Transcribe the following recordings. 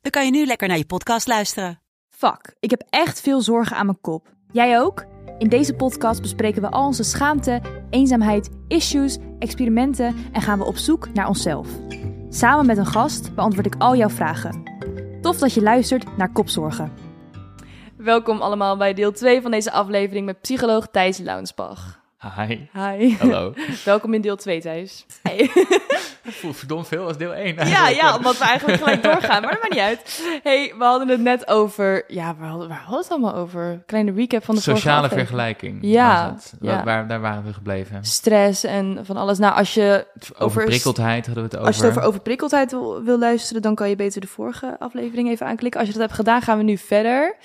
dan kan je nu lekker naar je podcast luisteren. Fuck, ik heb echt veel zorgen aan mijn kop. Jij ook? In deze podcast bespreken we al onze schaamte, eenzaamheid, issues, experimenten en gaan we op zoek naar onszelf. Samen met een gast beantwoord ik al jouw vragen. Tof dat je luistert naar Kopzorgen. Welkom allemaal bij deel 2 van deze aflevering met psycholoog Thijs Launsbach. Hi. Hi. Hallo. Welkom in deel 2, Thijs. Hey. Voel verdomd veel als deel 1. Ja, ja, omdat we eigenlijk gelijk doorgaan, maar dat maakt niet uit. hey, we hadden het net over... Ja, waar hadden, waar hadden we het allemaal over? Kleine recap van de vorige Sociale vergelijking. Ja. Waar, daar waren we gebleven. Stress en van alles. Nou, als je, Over prikkeldheid hadden we het over. als je het over overprikkeldheid wil, wil luisteren... dan kan je beter de vorige aflevering even aanklikken. Als je dat hebt gedaan, gaan we nu verder.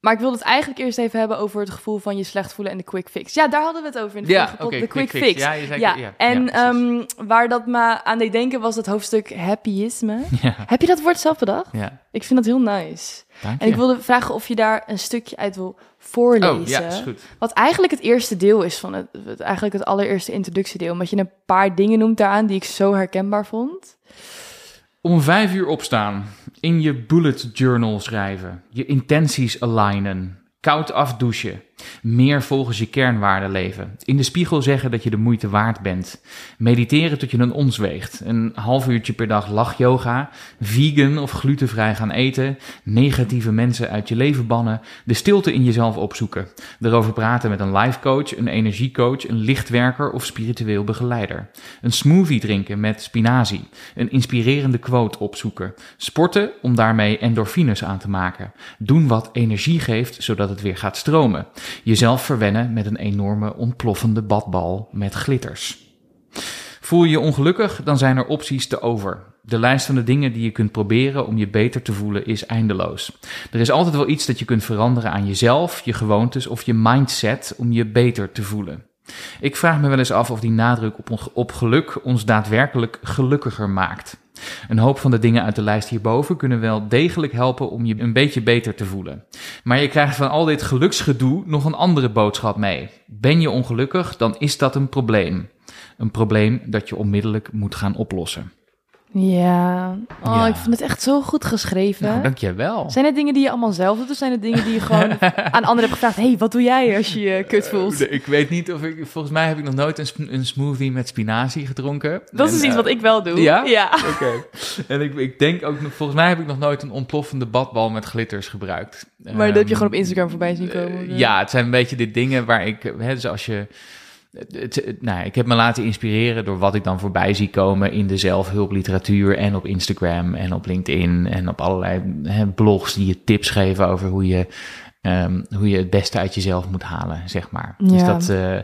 Maar ik wilde het eigenlijk eerst even hebben over het gevoel van je slecht voelen en de quick fix. Ja, daar hadden we het over in de Ja, vorige de quick, quick fix. fix. Ja, je zei- ja. ja, en ja, ehm, waar dat me aan deed denken was het hoofdstuk happyisme. Heb je dat woord zelf bedacht? ja. Ik vind dat heel nice. Dank En je. ik wilde vragen of je daar een stukje uit wil voorlezen. Oh, ja, is goed. Wat eigenlijk het eerste deel is van het, het- eigenlijk het allereerste introductiedeel. Omdat je een paar dingen noemt daaraan die ik zo herkenbaar vond. Om vijf uur opstaan, in je bullet journal schrijven, je intenties alignen, koud afdouchen, meer volgens je kernwaarden leven, in de spiegel zeggen dat je de moeite waard bent, mediteren tot je een ons weegt, een half uurtje per dag lachyoga, vegan of glutenvrij gaan eten, negatieve mensen uit je leven bannen, de stilte in jezelf opzoeken, erover praten met een life coach, een energiecoach, een lichtwerker of spiritueel begeleider, een smoothie drinken met spinazie, een inspirerende quote opzoeken, sporten om daarmee endorfines aan te maken, doen wat energie geeft zodat het weer gaat stromen, jezelf verwennen met een enorme ontploffende badbal met glitters. Voel je je ongelukkig, dan zijn er opties te over. De lijst van de dingen die je kunt proberen om je beter te voelen is eindeloos. Er is altijd wel iets dat je kunt veranderen aan jezelf, je gewoontes of je mindset om je beter te voelen. Ik vraag me wel eens af of die nadruk op, op geluk ons daadwerkelijk gelukkiger maakt. Een hoop van de dingen uit de lijst hierboven kunnen wel degelijk helpen om je een beetje beter te voelen. Maar je krijgt van al dit geluksgedoe nog een andere boodschap mee. Ben je ongelukkig, dan is dat een probleem. Een probleem dat je onmiddellijk moet gaan oplossen. Ja, oh, Ja. ik vind het echt zo goed geschreven. Nou, dankjewel. Zijn het dingen die je allemaal zelf doet? Of zijn het dingen die je gewoon aan anderen hebt gevraagd? hey, wat doe jij als je je kut voelt? Ik weet niet of ik... Volgens mij heb ik nog nooit een, sp- een smoothie met spinazie gedronken. Dat is iets eh, wat ik wel doe. Ja? Ja. Oké. En ik, ik denk ook... Volgens mij heb ik nog nooit een ontploffende badbal met glitters gebruikt. Maar dat heb je Ehm, gewoon op Instagram voorbij zien komen. Eh, ja, het zijn een beetje de dingen waar ik, hè, dus als je, het, het- nou, ik heb me laten inspireren door wat ik dan voorbij zie komen in de zelfhulpliteratuur en op Instagram en op LinkedIn en op allerlei hè, blogs die je tips geven over hoe je, ehm, hoe je het beste uit jezelf moet halen, zeg maar. Dus Ja. dat, eh,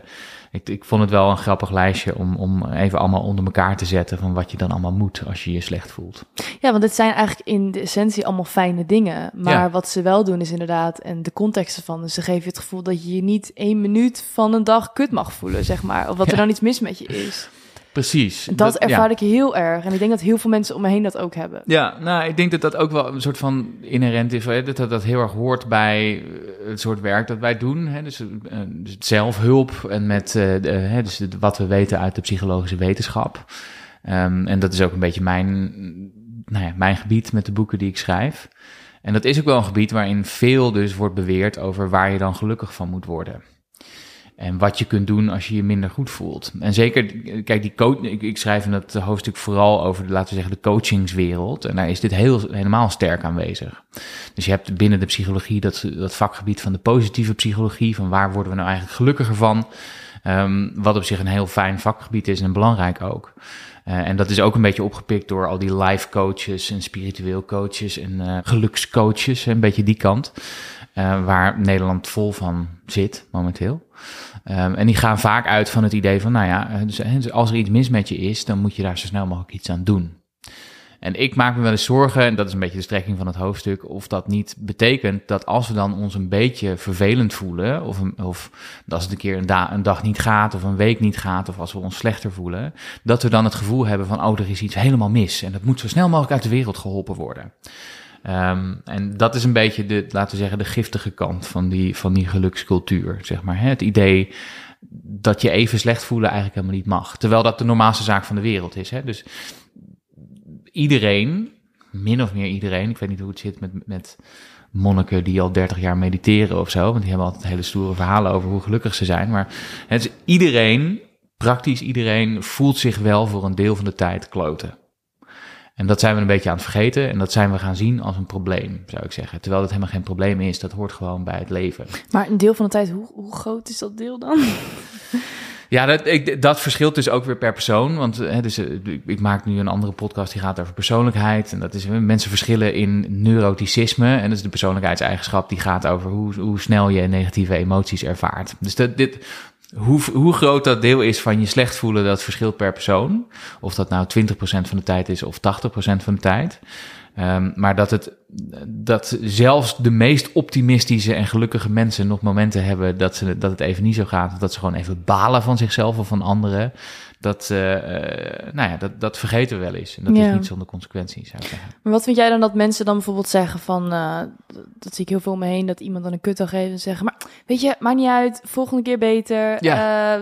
ik, ik vond het wel een grappig lijstje om, om even allemaal onder elkaar te zetten van wat je dan allemaal moet als je je slecht voelt. Ja, want het zijn eigenlijk in de essentie allemaal fijne dingen. Maar Ja. wat ze wel doen is inderdaad, en de context ervan, dus ze geven je het gevoel dat je je niet één minuut van een dag kut mag voelen, zeg maar. Of dat er Ja. dan iets mis met je is. Precies. Dat, ervaar ik heel erg. En ik denk dat heel veel mensen om me heen dat ook hebben. Ja, nou, ik denk dat dat ook wel een soort van inherent is. Hè, dat, dat dat heel erg hoort bij eh, het soort werk dat wij doen. Hè, dus, eh, dus zelfhulp en met eh, de, hè, dus wat we weten uit de psychologische wetenschap. Ehm, en dat is ook een beetje mijn, nou ja, mijn gebied met de boeken die ik schrijf. En dat is ook wel een gebied waarin veel dus wordt beweerd over waar je dan gelukkig van moet worden. En wat je kunt doen als je je minder goed voelt. En zeker, kijk, die coach, ik, ik schrijf in dat hoofdstuk vooral over, laten we zeggen, de coachingswereld. En daar is dit heel, helemaal sterk aanwezig. Dus je hebt binnen de psychologie dat, dat vakgebied van de positieve psychologie. Van waar worden we nou eigenlijk gelukkiger van? Ehm, wat op zich een heel fijn vakgebied is en belangrijk ook. Eh, en dat is ook een beetje opgepikt door al die life coaches en spiritueel coaches en eh, gelukscoaches, een beetje die kant. eh, waar Nederland vol van zit momenteel. Ehm, en die gaan vaak uit van het idee van, nou ja, dus, dus als er iets mis met je is, dan moet je daar zo snel mogelijk iets aan doen. En ik maak me wel eens zorgen, en dat is een beetje de strekking van het hoofdstuk, of dat niet betekent dat als we dan ons een beetje vervelend voelen, of, of als het een keer een, da- een dag niet gaat, of een week niet gaat, of als we ons slechter voelen, dat we dan het gevoel hebben van, oh, er is iets helemaal mis. En dat moet zo snel mogelijk uit de wereld geholpen worden. Ehm, en dat is een beetje de, laten we zeggen, de giftige kant van die, van die gelukscultuur, zeg maar. Hè? Het idee dat je even slecht voelen eigenlijk helemaal niet mag. Terwijl dat de normaalste zaak van de wereld is. Hè? Dus iedereen, min of meer iedereen, ik weet niet hoe het zit met, met monniken die al 30 jaar mediteren of zo, want die hebben altijd hele stoere verhalen over hoe gelukkig ze zijn. Maar het is iedereen, praktisch iedereen, voelt zich wel voor een deel van de tijd kloten. En dat zijn we een beetje aan het vergeten en dat zijn we gaan zien als een probleem, zou ik zeggen. Terwijl dat helemaal geen probleem is, dat hoort gewoon bij het leven. Maar een deel van de tijd, hoe, hoe groot is dat deel dan? Ja, dat, ik, dat verschilt dus ook weer per persoon. Want hè, dus, eh, ik, maak nu een andere podcast die gaat over persoonlijkheid. En dat is mensen verschillen in neuroticisme. En dat is de persoonlijkheidseigenschap die gaat over hoe, hoe snel je negatieve emoties ervaart. Dus dat, dit, hoe, hoe groot dat deel is van je slecht voelen, dat verschilt per persoon. Of dat nou 20% van de tijd is of 80% van de tijd. Um, maar dat, het, dat zelfs de meest optimistische en gelukkige mensen nog momenten hebben dat, ze, dat het even niet zo gaat. Of dat ze gewoon even balen van zichzelf of van anderen. Dat, uh, nou ja, dat, dat vergeten we wel eens. En dat Ja. is niet zonder consequenties, zou ik zeggen. Maar wat vind jij dan dat mensen dan bijvoorbeeld zeggen van, eh, dat zie ik heel veel om me heen, dat iemand dan een kutdag heeft en zeggen, maar weet je, maakt niet uit, volgende keer beter, Ja. Eh,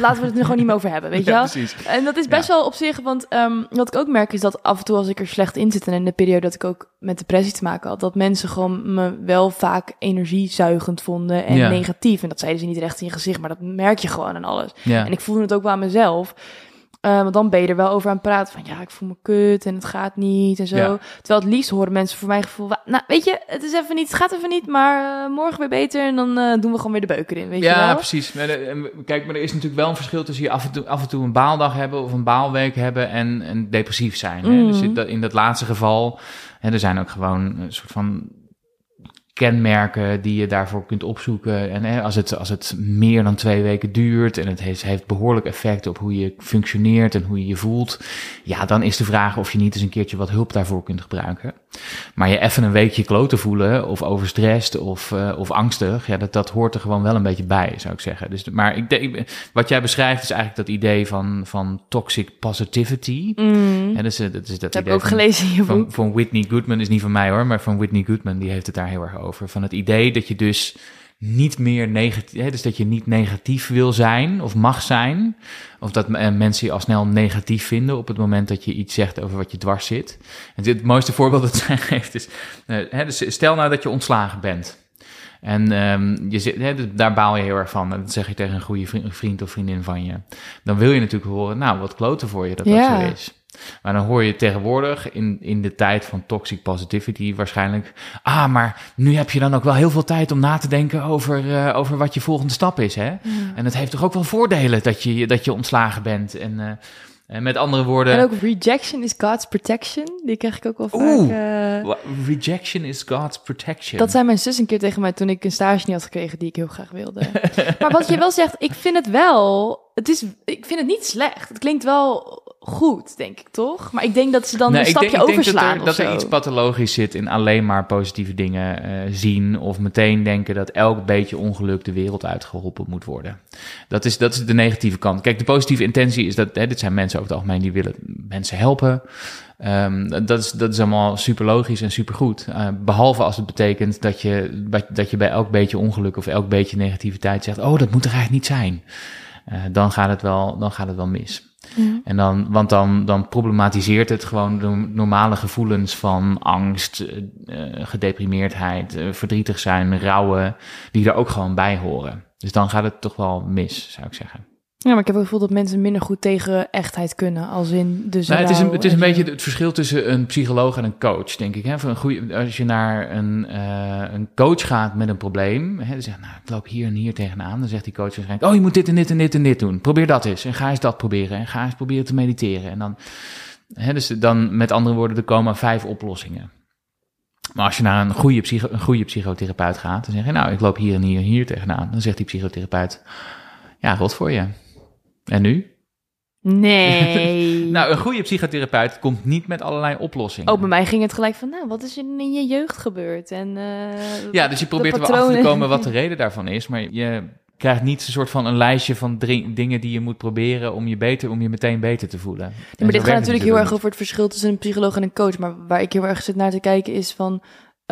laten we het er gewoon niet meer over hebben, weet je Ja, wel? precies. En dat is best wel op zich, want ehm, wat ik ook merk is dat af en toe als ik er slecht in zit en in de periode dat ik ook met depressie te maken had, dat mensen gewoon me wel vaak energiezuigend vonden en Ja. negatief. En dat zeiden ze niet recht in je gezicht, maar dat merk je gewoon aan alles. Ja. En ik voelde het ook wel aan mezelf. Eh, want dan ben je er wel over aan het praten van ja, ik voel me kut en het gaat niet en zo. Ja. Terwijl het liefst horen mensen voor mijn gevoel, nou weet je, het is even niet, het gaat even niet, maar eh, morgen weer beter en dan eh, doen we gewoon weer de beuker in, weet je Ja, wel? precies. Maar, eh, en Kijk, maar er is natuurlijk wel een verschil tussen je af en toe, af en toe een baaldag hebben of een baalweek hebben en, en depressief zijn. Hè? Mhm. Dus in dat, in dat laatste geval, hè, er zijn ook gewoon een soort van kenmerken die je daarvoor kunt opzoeken. En hè, als, het, als het meer dan twee weken duurt en het heeft, heeft behoorlijk effect op hoe je functioneert en hoe je je voelt, ja, dan is de vraag of je niet eens een keertje wat hulp daarvoor kunt gebruiken. Maar je even een weekje kloten voelen, of overstrest, of, eh, of angstig, ja, dat, dat hoort er gewoon wel een beetje bij, zou ik zeggen. Dus, maar ik denk, wat jij beschrijft is eigenlijk dat idee van, van toxic positivity. Mm. Ja, dus, eh, dat is dat dat heb ik ook van- gelezen in je boek. van Whitney Goodman is niet van mij hoor, maar van Whitney Goodman, die heeft het daar heel erg over. Van het idee dat je dus niet meer negatief, dus dat je niet negatief wil zijn of mag zijn. Of dat eh, mensen je al snel negatief vinden op het moment dat je iets zegt over wat je dwars zit. En het mooiste voorbeeld dat zij geeft is, eh, hè, dus stel nou dat je ontslagen bent. En ehm, je zit, hè, dus daar baal je heel erg van. En dat zeg je tegen een goede vri- vriend of vriendin van je. Dan wil je natuurlijk horen, nou, wat kloten voor je dat Ja. dat zo is. Maar dan hoor je tegenwoordig in, in de tijd van toxic positivity waarschijnlijk... Ah, maar nu heb je dan ook wel heel veel tijd om na te denken over, eh, over wat je volgende stap is, hè? En het heeft toch ook wel voordelen dat je, dat je ontslagen bent. En, eh, en met andere woorden... En ook rejection is God's protection. Die krijg ik ook wel vaak. Oeh. eh, wa- Rejection is God's protection. dat zei mijn zus een keer tegen mij toen ik een stage niet had gekregen die ik heel graag wilde. maar wat je wel zegt, ik vind het wel. Het is, ik vind het niet slecht. Het klinkt wel goed, denk ik toch? Maar ik denk dat ze dan Nee, een ik stapje denk, ik denk overslaan. dat, er, dat er iets pathologisch zit in alleen maar positieve dingen eh, zien. Of meteen denken dat elk beetje ongeluk de wereld uitgeholpen moet worden. Dat is, dat is de negatieve kant. Kijk, de positieve intentie is dat, hè, dit zijn mensen over het algemeen die willen mensen helpen. Ehm, dat, is, dat is allemaal super logisch en super goed. behalve als het betekent dat je, dat je bij elk beetje ongeluk of elk beetje negativiteit zegt: Oh, dat moet er eigenlijk niet zijn. Eh, dan, gaat het wel, dan gaat het wel mis. En dan, want dan, dan problematiseert het gewoon de normale gevoelens van angst, eh, eh, gedeprimeerdheid, verdrietig zijn, rouwen, die er ook gewoon bij horen. Dus dan gaat het toch wel mis, zou ik zeggen. Ja, maar ik heb het gevoel dat mensen minder goed tegen echtheid kunnen. Als in de Nou, het is een, het is een beetje het verschil tussen een psycholoog en een coach, denk ik. Hè? Voor een goede, als je naar een, eh, een coach gaat met een probleem, hè, dan zegt nou, ik loop hier en hier tegenaan. Dan zegt die coach waarschijnlijk, oh, je moet dit en dit en dit en dit doen. Probeer dat eens. En ga eens dat proberen. En ga eens proberen te mediteren. En dan, hè, dus dan, met andere woorden, er komen vijf oplossingen. Maar als je naar een goede, psycho, een goede psychotherapeut gaat, dan zeg je, nou, ik loop hier en hier en hier tegenaan. Dan zegt die psychotherapeut, ja, rot voor je. En nu? Nee. Nou, een goede psychotherapeut komt niet met allerlei oplossingen. Oh, bij mij ging het gelijk van, nou, wat is er in je jeugd gebeurd? En, eh, Ja, dus je probeert er wel achter te komen wat de reden daarvan is. Maar je krijgt niet een soort van een lijstje van drie- dingen die je moet proberen om je, beter, om je meteen beter te voelen. Ja, maar dit gaat natuurlijk heel erg over het verschil tussen een psycholoog en een coach. Maar waar ik heel erg zit naar te kijken is van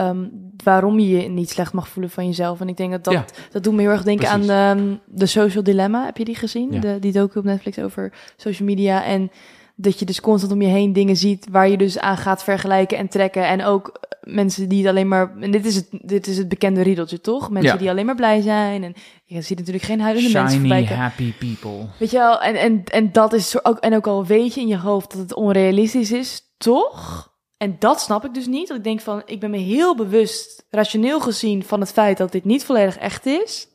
ehm, waarom je je niet slecht mag voelen van jezelf. En ik denk dat dat, Ja. dat doet me heel erg denken Precies. aan ehm, de Social Dilemma. Heb je die gezien? Ja. De, die docu op Netflix over social media. En dat je dus constant om je heen dingen ziet waar je dus aan gaat vergelijken en trekken. En ook mensen die het alleen maar... En dit is het, dit is het bekende riedeltje, toch? Mensen Ja. die alleen maar blij zijn. En je ziet natuurlijk geen huilende mensen Shiny, voorbij happy people. Weet je wel, en, en, en dat is ook, en ook al weet je in je hoofd dat het onrealistisch is, toch? En dat snap ik dus niet. Dat ik denk van, ik ben me heel bewust, rationeel gezien, van het feit dat dit niet volledig echt is.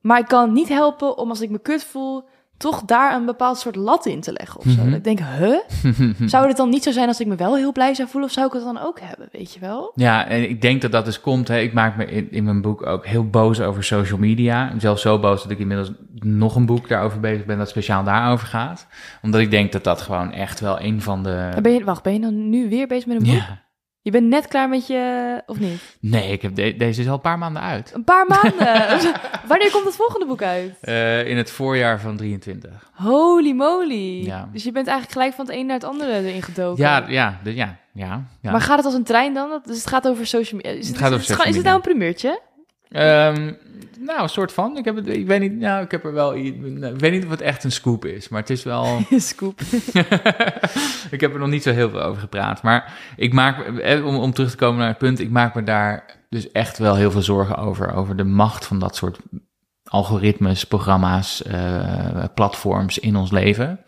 Maar ik kan niet helpen om als ik me kut voel, toch daar een bepaald soort lat in te leggen of zo. Mhm. Ik denk, huh? Zou het dan niet zo zijn als ik me wel heel blij zou voelen? Of zou ik het dan ook hebben, weet je wel? Ja, en ik denk dat dat dus komt. Hè. Ik maak me in, in mijn boek ook heel boos over social media. Zelfs zo boos dat ik inmiddels nog een boek daarover bezig ben dat speciaal daarover gaat. Omdat ik denk dat dat gewoon echt wel een van de... Ben je, wacht, ben je dan nu weer bezig met een boek? Ja. Je bent net klaar met je, of niet? Nee, ik heb de- deze is al een paar maanden uit. Een paar maanden. Wanneer komt het volgende boek uit? Eh, in het voorjaar van 23. Holy moly. Ja. Dus je bent eigenlijk gelijk van het een naar het andere erin gedoken. Ja, ja, de- ja, ja. ja. Maar gaat het als een trein dan? Dus het gaat over social media. Is Het gaat over is, social Is het media. nou een primeurtje? Ehm, nou, een soort van. Ik, heb het, ik weet niet, nou, ik heb er wel. Ik weet niet of het echt een scoop is, maar het is wel. Scoop. ik heb er nog niet zo heel veel over gepraat. Maar ik maak, eh, om, om terug te komen naar het punt, ik maak me daar dus echt wel heel veel zorgen over. Over de macht van dat soort algoritmes, programma's, eh, platforms in ons leven.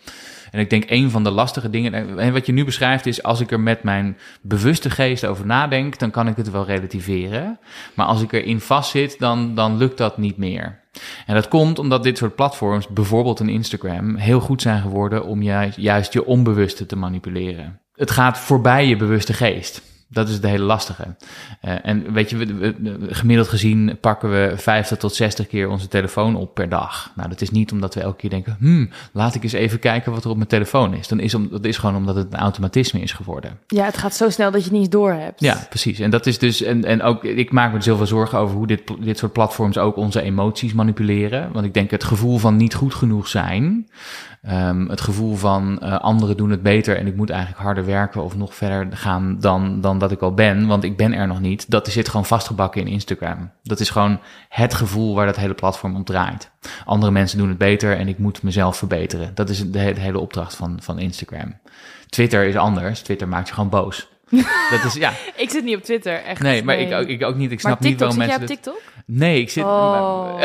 En ik denk een van de lastige dingen, en wat je nu beschrijft is, als ik er met mijn bewuste geest over nadenk, dan kan ik het wel relativeren. Maar als ik erin vastzit, dan, dan lukt dat niet meer. En dat komt omdat dit soort platforms, bijvoorbeeld een Instagram, heel goed zijn geworden om juist je onbewuste te manipuleren. Het gaat voorbij je bewuste geest. Dat is het hele lastige. Eh, en weet je, we, gemiddeld gezien pakken we 50 tot 60 keer onze telefoon op per dag. Nou, dat is niet omdat we elke keer denken, hmm, laat ik eens even kijken wat er op mijn telefoon is. Dan is om, dat is gewoon omdat het een automatisme is geworden. Ja, het gaat zo snel dat je het niet eens door hebt. Ja, precies. En dat is dus, en, en ook, ik maak me dus heel veel zorgen over hoe dit, dit soort platforms ook onze emoties manipuleren. Want ik denk het gevoel van niet goed genoeg zijn, ehm, het gevoel van eh, anderen doen het beter en ik moet eigenlijk harder werken of nog verder gaan dan, dan dat ik al ben, want ik ben er nog niet. Dat zit gewoon vastgebakken in Instagram. Dat is gewoon het gevoel waar dat hele platform om draait. Andere mensen doen het beter en ik moet mezelf verbeteren. Dat is de, he- de hele opdracht van, van Instagram. Twitter is anders. Twitter maakt je gewoon boos. Dat is, ja, Ik zit niet op Twitter, echt. Nee, maar Ik, ook, ik ook niet. Ik maar snap niet waarom mensen... op dat- TikTok? Nee, ik zit... Oh,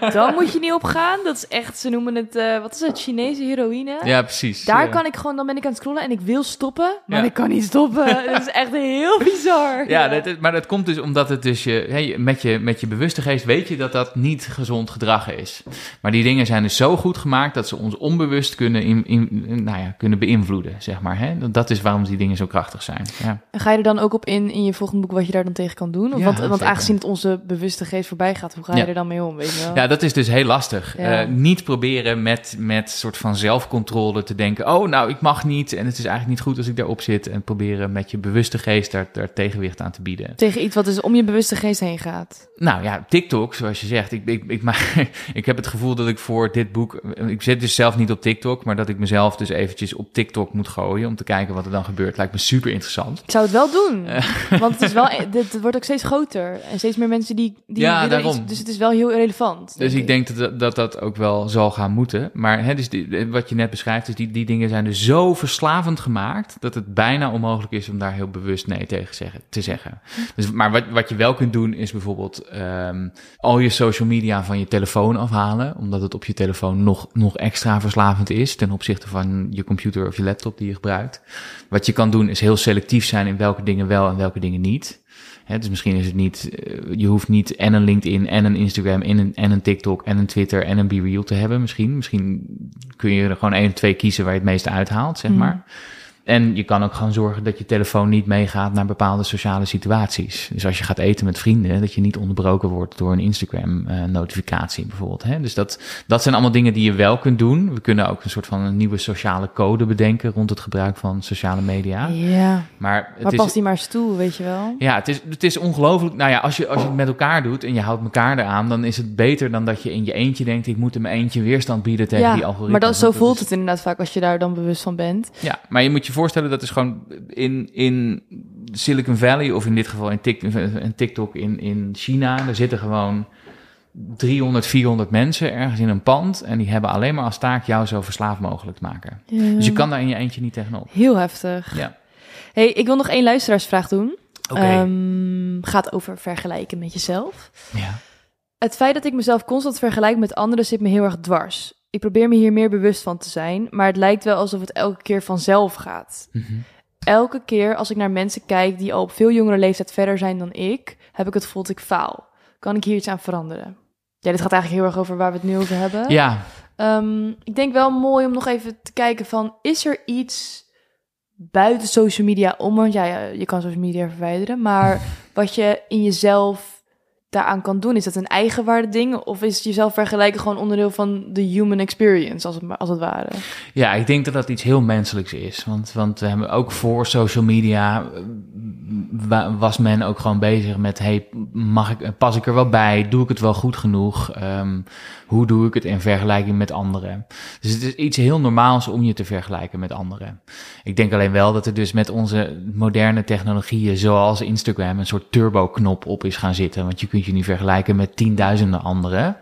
dan moet je niet opgaan. Dat is echt, ze noemen het, eh, wat is het, Chinese heroïne? Ja, precies. Daar Ja. kan ik gewoon, dan ben ik aan het scrollen en ik wil stoppen, maar Ja. ik kan niet stoppen. dat is echt heel bizar. Ja, dat, maar dat komt dus omdat het dus je, je- met, je, met je bewuste geest weet je dat dat niet gezond gedrag is. Maar die dingen zijn dus zo goed gemaakt dat ze ons onbewust kunnen, in, in, nou ja, kunnen beïnvloeden, zeg maar. Hè? Dat- Dat is waarom die dingen zo krachtig zijn. Ja. En Ga je er dan ook op in, in je volgende boek, wat je daar dan tegen kan doen? Of Ja, want, want aangezien het onze bewuste geest voorbij gaat, hoe ga je Ja. er dan mee om, weet je wel? ja, dat is dus heel lastig. Eh, niet proberen met, met soort van zelfcontrole te denken, oh nou, ik mag niet en het is eigenlijk niet goed als ik daarop zit. En proberen met je bewuste geest daar, daar tegenwicht aan te bieden. Tegen iets wat dus om je bewuste geest heen gaat. Nou ja, TikTok, zoals je zegt. Ik, ik, ik, maar, ik heb het gevoel dat ik voor dit boek. Ik zit dus zelf niet op TikTok, maar dat ik mezelf dus eventjes op TikTok moet gooien. om te kijken wat er dan gebeurt. Lijkt me super interessant. Ik zou het wel doen. Want het is wel, dit wordt ook steeds groter. En steeds meer mensen die, die Ja, daarom. iets- dus het is wel heel relevant. Dus ik denk dat dat, dat ook wel zal gaan moeten. Maar hè, dus die, wat je net beschrijft, dus die, die dingen zijn dus zo verslavend gemaakt. dat het bijna onmogelijk is om daar heel bewust nee tegen zeggen, te zeggen. Dus, maar wat, wat je wel kunt doen, is bijvoorbeeld ehm, al je social media van je telefoon afhalen. Omdat het op je telefoon nog, nog extra verslavend is. ten opzichte van je computer of je laptop die je gebruikt. Wat je kan doen, is heel selectief zijn in welke dingen wel en welke dingen niet. Hè, dus misschien is het niet, eh, je hoeft niet en een LinkedIn en een Instagram en een, en een TikTok en een Twitter en een BeReal te hebben. Misschien, misschien kun je er gewoon één of twee kiezen waar je het meeste uithaalt, zeg Mhm. maar. En je kan ook gewoon zorgen dat je telefoon niet meegaat naar bepaalde sociale situaties. Dus als je gaat eten met vrienden, dat je niet onderbroken wordt door een Instagram-notificatie bijvoorbeeld. Hè? Dus dat, dat zijn allemaal dingen die je wel kunt doen. We kunnen ook een soort van een nieuwe sociale code bedenken rond het gebruik van sociale media. Ja, Maar het maar is, past die maar eens toe, weet je wel. ja, het is, het is ongelooflijk. Nou ja, als je, als je het met elkaar doet en je houdt elkaar eraan, dan is het beter dan dat je in je eentje denkt: ik moet in mijn eentje weerstand bieden tegen die algoritmes. maar dat, zo voelt is- het inderdaad vaak als je daar dan bewust van bent. Ja, maar je moet je voorstellen dat is gewoon in, in Silicon Valley, of in dit geval in, Tik, in TikTok in, in China, daar zitten gewoon 300, 400 mensen ergens in een pand en die hebben alleen maar als taak jou zo verslaafd mogelijk te maken. Dus je kan daar in je eentje niet tegenop. Heel heftig. Ja. hey, ik wil nog één luisteraarsvraag doen. Ehm, gaat over vergelijken met jezelf. ja. Het feit dat ik mezelf constant vergelijk met anderen zit me heel erg dwars. Ik probeer me hier meer bewust van te zijn, maar het lijkt wel alsof het elke keer vanzelf gaat. Mhm. Elke keer als ik naar mensen kijk die al op veel jongere leeftijd verder zijn dan ik, heb ik het gevoel dat ik faal. Kan ik hier iets aan veranderen? Ja, dit gaat eigenlijk heel erg over waar we het nu over hebben. ja, Ehm, ik denk wel mooi om nog even te kijken van, is er iets buiten social media om? Want ja, ja, je kan social media verwijderen, maar wat je in jezelf daaraan kan doen, is dat een eigenwaarde ding? Of is jezelf vergelijken gewoon onderdeel van de human experience, als het, als het ware? Ja, ik denk dat dat iets heel menselijks is. Want, want we hebben ook voor social media eh, wa- was men ook gewoon bezig met: hey, mag ik, pas ik er wel bij? Doe ik het wel goed genoeg? Ehm, hoe doe ik het in vergelijking met anderen? Dus het is iets heel normaals om je te vergelijken met anderen. Ik denk alleen wel dat er dus met onze moderne technologieën, zoals Instagram, een soort turbo-knop op is gaan zitten. Want je kunt je nu vergelijken met tienduizenden anderen.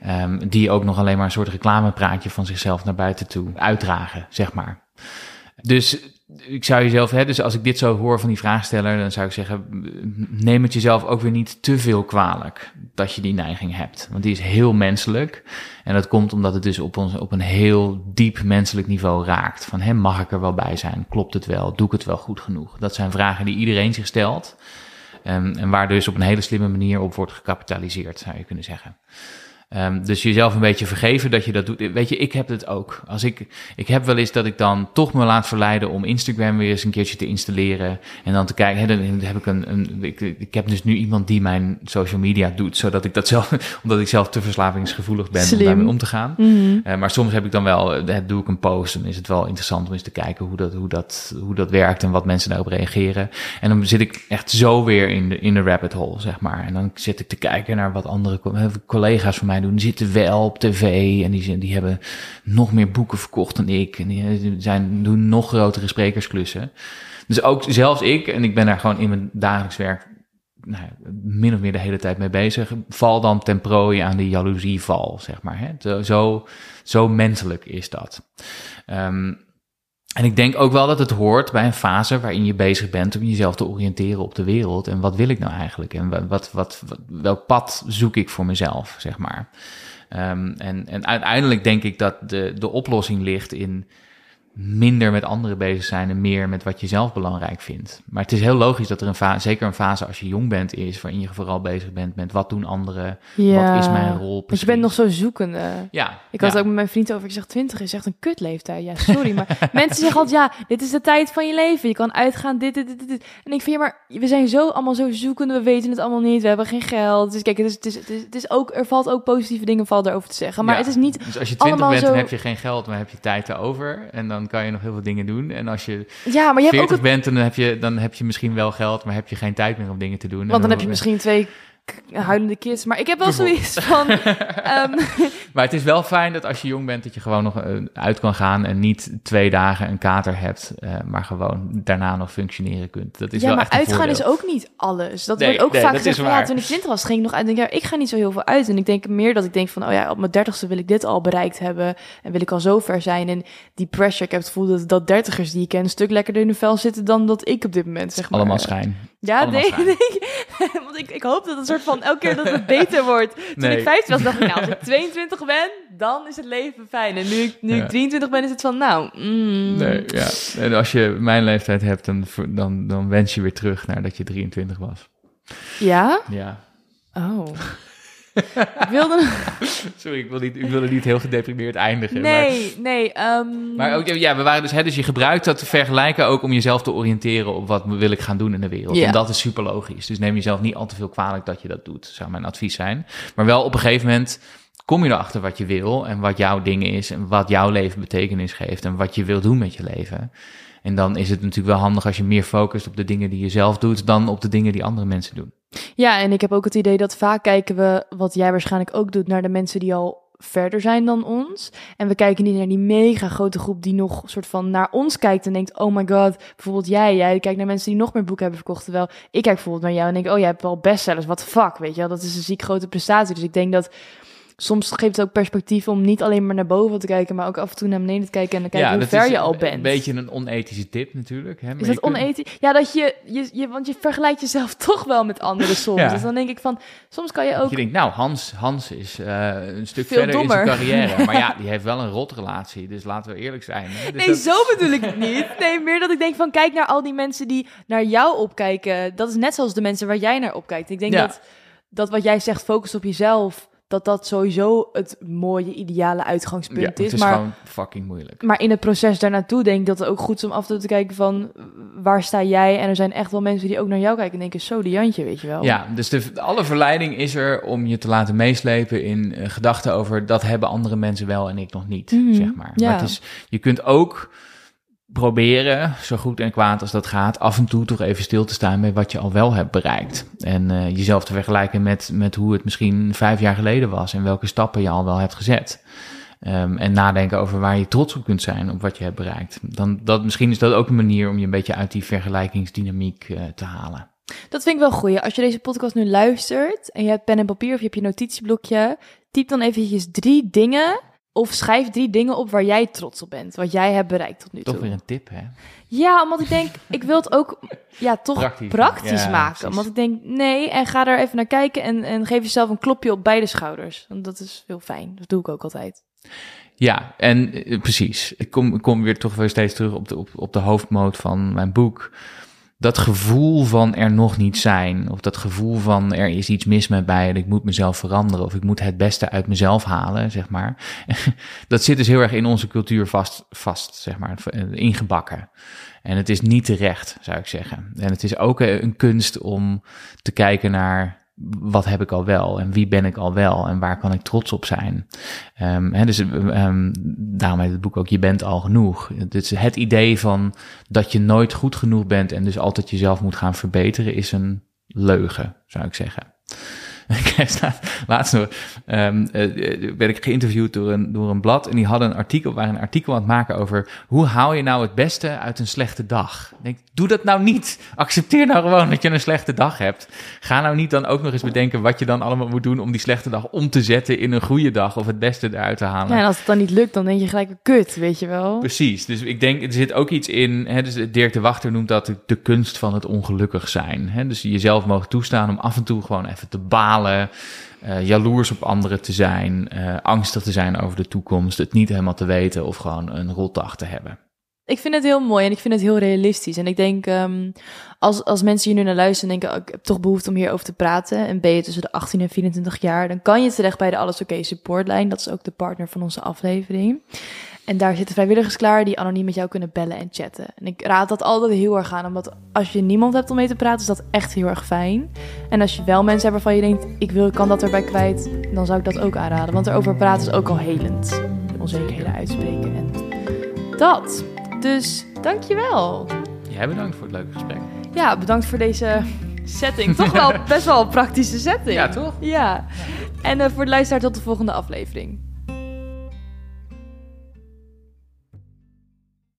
Ehm, die ook nog alleen maar een soort reclamepraatje van zichzelf naar buiten toe uitdragen, zeg maar. Dus ik zou jezelf, hè, dus als ik dit zo hoor van die vraagsteller, dan zou ik zeggen, neem het jezelf ook weer niet te veel kwalijk dat je die neiging hebt. Want die is heel menselijk. En dat komt omdat het dus op, ons, op een heel diep menselijk niveau raakt. Van, hè, mag ik er wel bij zijn? Klopt het wel? Doe ik het wel goed genoeg? Dat zijn vragen die iedereen zich stelt. Ehm, en waar dus op een hele slimme manier op wordt gecapitaliseerd, zou je kunnen zeggen. Ehm, dus jezelf een beetje vergeven dat je dat doet. Weet je, ik heb het ook. Als ik, ik heb wel eens dat ik dan toch me laat verleiden om Instagram weer eens een keertje te installeren. En dan te kijken, hè, dan heb ik een, een ik, ik heb dus nu iemand die mijn social media doet, zodat ik dat zelf, omdat ik zelf te verslavingsgevoelig ben om daarmee om te gaan. Mhm. Eh, maar soms heb ik dan wel, eh, doe ik een post en is het wel interessant om eens te kijken hoe dat, hoe dat, hoe dat werkt en wat mensen daarop reageren. En dan zit ik echt zo weer in de, in de rabbit hole, zeg maar. En dan zit ik te kijken naar wat andere eh, collega's van mij doen. Die zitten wel op tv en die, die hebben nog meer boeken verkocht dan ik. En die eh, zijn, doen nog grotere sprekersklussen. Dus ook zelfs ik, en ik ben daar gewoon in mijn dagelijks werk nou, min of meer de hele tijd mee bezig, val dan ten prooi aan die jaloezieval, zeg maar. Hè? Zo, zo, zo menselijk is dat. Ehm, en ik denk ook wel dat het hoort bij een fase waarin je bezig bent om jezelf te oriënteren op de wereld. En wat wil ik nou eigenlijk? En wat, wat, welk pad zoek ik voor mezelf, zeg maar. Ehm, en, en uiteindelijk denk ik dat de, de oplossing ligt in minder met anderen bezig zijn en meer met wat je zelf belangrijk vindt. Maar het is heel logisch dat er een fase, zeker een fase als je jong bent, is waarin je vooral bezig bent met wat doen anderen, Ja. wat is mijn rol Want precies. je bent nog zo zoekende. Ja, Ik had ja. het ook met mijn vriend over. Ik zeg 20 is echt een kutleeftijd. Ja, sorry. Maar mensen zeggen altijd, ja, dit is de tijd van je leven. Je kan uitgaan, dit, dit, dit, dit. En ik vind, ja, maar we zijn zo allemaal zo zoekende. We weten het allemaal niet. We hebben geen geld. Dus kijk, het is, het is, het is, het is ook, er valt ook positieve dingen valt erover te zeggen. Maar Ja. het is niet... Dus als je twintig allemaal bent, zo- dan heb je geen geld, maar heb je tijd erover. En dan kan je nog heel veel dingen doen. En als je Ja, maar je hebt ook... 40 bent, dan heb, je, dan heb je misschien wel geld, maar heb je geen tijd meer om dingen te doen. En want dan heb je misschien twee huilende kids. Maar ik heb wel zoiets van... ehm, Maar het is wel fijn dat als je jong bent, dat je gewoon nog eh, uit kan gaan en niet twee dagen een kater hebt, eh, maar gewoon daarna nog functioneren kunt. Dat is ja, wel maar echt uitgaan voordeel. is ook niet alles. Dat Nee, wordt ook nee, vaak gezegd van, ja, toen ik 20 was, ging ik nog uit. En denk, ja, ik ga niet zo heel veel uit. En ik denk meer dat ik denk van, oh ja, op mijn dertigste wil ik dit al bereikt hebben. En wil ik al zo ver zijn. En die pressure, ik heb het gevoel dat, dat dertigers die ik ken een stuk lekkerder in hun vel zitten dan dat ik op dit moment, zeg maar. Allemaal schijn. Ja, allemaal nee, schijn. nee. Ik, ik hoop dat het een soort van elke keer dat het beter wordt. Toen Nee. ik 15 was, dacht ik, nou, als ik 22 ben, dan is het leven fijn. En nu ik, nu Ja. ik 23 ben, is het van, nou, mm. Nee, ja. En als je mijn leeftijd hebt, dan, dan, dan wens je weer terug naar dat je 23 was. Ja? Ja. Oh. ik wilde... Sorry, ik wil, niet, ik wilde niet heel gedeprimeerd eindigen. Maar, Nee, nee. ehm, maar ook, ja, we waren dus, hè, dus je gebruikt dat te vergelijken ook om jezelf te oriënteren op wat wil ik gaan doen in de wereld. Ja. En dat is super logisch. Dus neem jezelf niet al te veel kwalijk dat je dat doet, zou mijn advies zijn. Maar wel op een gegeven moment kom je erachter wat je wil en wat jouw ding is en wat jouw leven betekenis geeft en wat je wil doen met je leven. En dan is het natuurlijk wel handig als je meer focust op de dingen die je zelf doet dan op de dingen die andere mensen doen. Ja, en ik heb ook het idee dat vaak kijken we, wat jij waarschijnlijk ook doet, naar de mensen die al verder zijn dan ons. En we kijken niet naar die mega grote groep die nog soort van naar ons kijkt en denkt, oh my god, bijvoorbeeld jij, jij kijkt naar mensen die nog meer boeken hebben verkocht. Terwijl ik kijk bijvoorbeeld naar jou en denk, oh, jij hebt wel bestsellers, the fuck, weet je wel. Dat is een ziek grote prestatie. Dus ik denk dat soms geeft het ook perspectief om niet alleen maar naar boven te kijken, maar ook af en toe naar beneden te kijken en dan kijken hoe dat ver je al bent. Een beetje een onethische tip natuurlijk. Hè? maar Is dat onethisch? Ja, dat je, je, je, want je vergelijkt jezelf toch wel met anderen soms. Ja. Dus dan denk ik van, soms kan je ook... Je denkt, nou, Hans, Hans is eh, een stuk Veel verder in zijn carrière. Maar ja, die heeft wel een rotrelatie. Dus laten we eerlijk zijn. Hè? Dus Nee, dat- zo bedoel ik het niet. Nee, meer dat ik denk van, kijk naar al die mensen die naar jou opkijken. Dat is net zoals de mensen waar jij naar opkijkt. Ik denk Ja. dat, dat wat jij zegt, focus op jezelf, dat dat sowieso het mooie, ideale ja, uitgangspunt het is. is maar, gewoon fucking moeilijk. maar in het proces daarnaartoe denk ik dat het ook goed is om af en toe te kijken van, waar sta jij? En er zijn echt wel mensen die ook naar jou kijken en denken, zo, die Jantje, weet je wel. Ja, dus de, alle verleiding is er om je te laten meeslepen in eh, gedachten over dat hebben andere mensen wel en ik nog niet, Mhm, zeg maar. ja. Maar het is, je kunt ook proberen, zo goed en kwaad als dat gaat, af en toe toch even stil te staan bij wat je al wel hebt bereikt. En eh, jezelf te vergelijken met, met hoe het misschien vijf jaar geleden was en welke stappen je al wel hebt gezet. Ehm, en nadenken over waar je trots op kunt zijn op wat je hebt bereikt. Dan, dat, misschien is dat ook een manier om je een beetje uit die vergelijkingsdynamiek eh, te halen. Dat vind ik wel goed. Als je deze podcast nu luistert en je hebt pen en papier of je hebt je notitieblokje, typ dan eventjes drie dingen of schrijf drie dingen op waar jij trots op bent. Wat jij hebt bereikt tot nu toe. Toch weer een tip, hè? Ja, omdat ik denk, ik wil het ook ja, toch Praktisch. praktisch, Ja, maken. precies. Omdat ik denk, nee, en ga er even naar kijken en, en geef jezelf een klopje op beide schouders. Want dat is heel fijn. Dat doe ik ook altijd. Ja, en eh, precies. Ik kom, ik kom weer toch weer steeds terug op de, op, op de hoofdmoot van mijn boek. Dat gevoel van er nog niet zijn, of dat gevoel van er is iets mis met mij en ik moet mezelf veranderen, of ik moet het beste uit mezelf halen, zeg maar. Dat zit dus heel erg in onze cultuur vast, vast zeg maar, ingebakken. En het is niet terecht, zou ik zeggen. En het is ook een kunst om te kijken naar wat heb ik al wel en wie ben ik al wel en waar kan ik trots op zijn. Hè, dus ehm, daarom het boek ook Je bent al genoeg. Is het idee van dat je nooit goed genoeg bent en dus altijd jezelf moet gaan verbeteren is een leugen, zou ik zeggen. Laatst nog ehm, eh, werd ik geïnterviewd door een, door een blad en die hadden een artikel, waren een artikel aan het maken over hoe haal je nou het beste uit een slechte dag. Ik denk, doe dat nou niet. Accepteer nou gewoon dat je een slechte dag hebt. Ga nou niet dan ook nog eens bedenken wat je dan allemaal moet doen om die slechte dag om te zetten in een goede dag of het beste eruit te halen. Ja, en als het dan niet lukt, dan denk je gelijk, kut, weet je wel. Precies, dus ik denk, er zit ook iets in, hè, dus Dirk de Wachter noemt dat de, de kunst van het ongelukkig zijn. Hè? Dus jezelf mogen toestaan om af en toe gewoon even te balen, eh, jaloers op anderen te zijn, eh, angstig te zijn over de toekomst, het niet helemaal te weten of gewoon een rotdag te hebben. Ik vind het heel mooi en ik vind het heel realistisch. En ik denk, ehm, als, als mensen hier nu naar luisteren en denken, oh, ik heb toch behoefte om hierover te praten. En ben je tussen de 18 en 24 jaar, dan kan je terecht bij de Alles Oké supportlijn. Dat is ook de partner van onze aflevering. En daar zitten vrijwilligers klaar die anoniem met jou kunnen bellen en chatten. En ik raad dat altijd heel erg aan, omdat als je niemand hebt om mee te praten, is dat echt heel erg fijn. En als je wel mensen hebt waarvan je denkt, ik wil, kan dat erbij kwijt, dan zou ik dat ook aanraden. Want erover praten is ook al helend. De onzekerheden uitspreken en dat. Dus dankjewel. Jij bedankt voor het leuke gesprek. Ja, bedankt voor deze setting. Toch wel best wel een praktische setting. Ja, toch? Ja. En eh, voor de luisteraar tot de volgende aflevering.